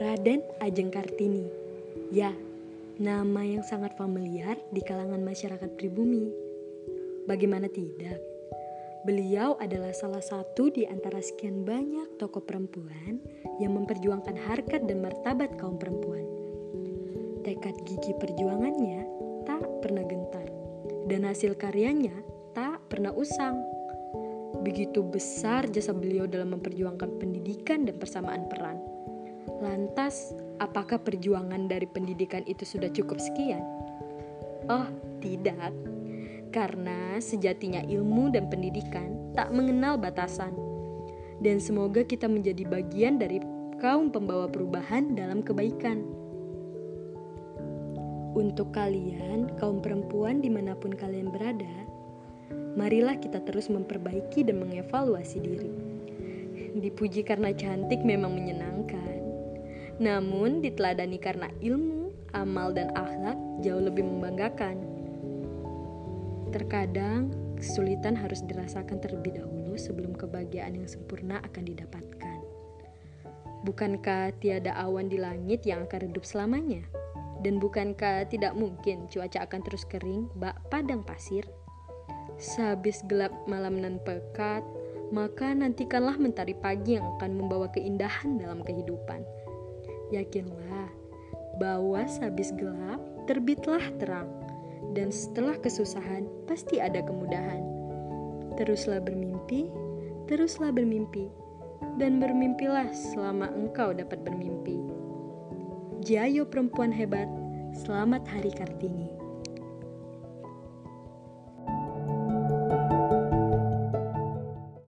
Raden Ajeng Kartini. Ya, nama yang sangat familiar di kalangan masyarakat pribumi. Bagaimana tidak? Beliau adalah salah satu di antara sekian banyak tokoh perempuan yang memperjuangkan harkat dan martabat kaum perempuan. Tekad gigi perjuangannya tak pernah gentar, dan hasil karyanya tak pernah usang. Begitu besar jasa beliau dalam memperjuangkan pendidikan dan persamaan peran. Lantas, apakah perjuangan dari pendidikan itu sudah cukup sekian? Oh, tidak. Karena sejatinya ilmu dan pendidikan tak mengenal batasan. Dan semoga kita menjadi bagian dari kaum pembawa perubahan dalam kebaikan. Untuk kalian, kaum perempuan di mana pun kalian berada, marilah kita terus memperbaiki dan mengevaluasi diri. Dipuji karena cantik memang menyenangkan, namun diteladani karena ilmu, amal, dan akhlak jauh lebih membanggakan. Terkadang kesulitan harus dirasakan terlebih dahulu sebelum kebahagiaan yang sempurna akan didapatkan. Bukankah tiada awan di langit yang akan redup selamanya? Dan bukankah tidak mungkin cuaca akan terus kering bak padang pasir? Sehabis gelap malam nan pekat, maka nantikanlah mentari pagi yang akan membawa keindahan dalam kehidupan. Yakinlah bahwa sehabis gelap terbitlah terang, dan setelah kesusahan pasti ada kemudahan. Teruslah bermimpi, teruslah bermimpi, dan bermimpilah selama engkau dapat bermimpi. Jayo perempuan hebat, selamat Hari Kartini.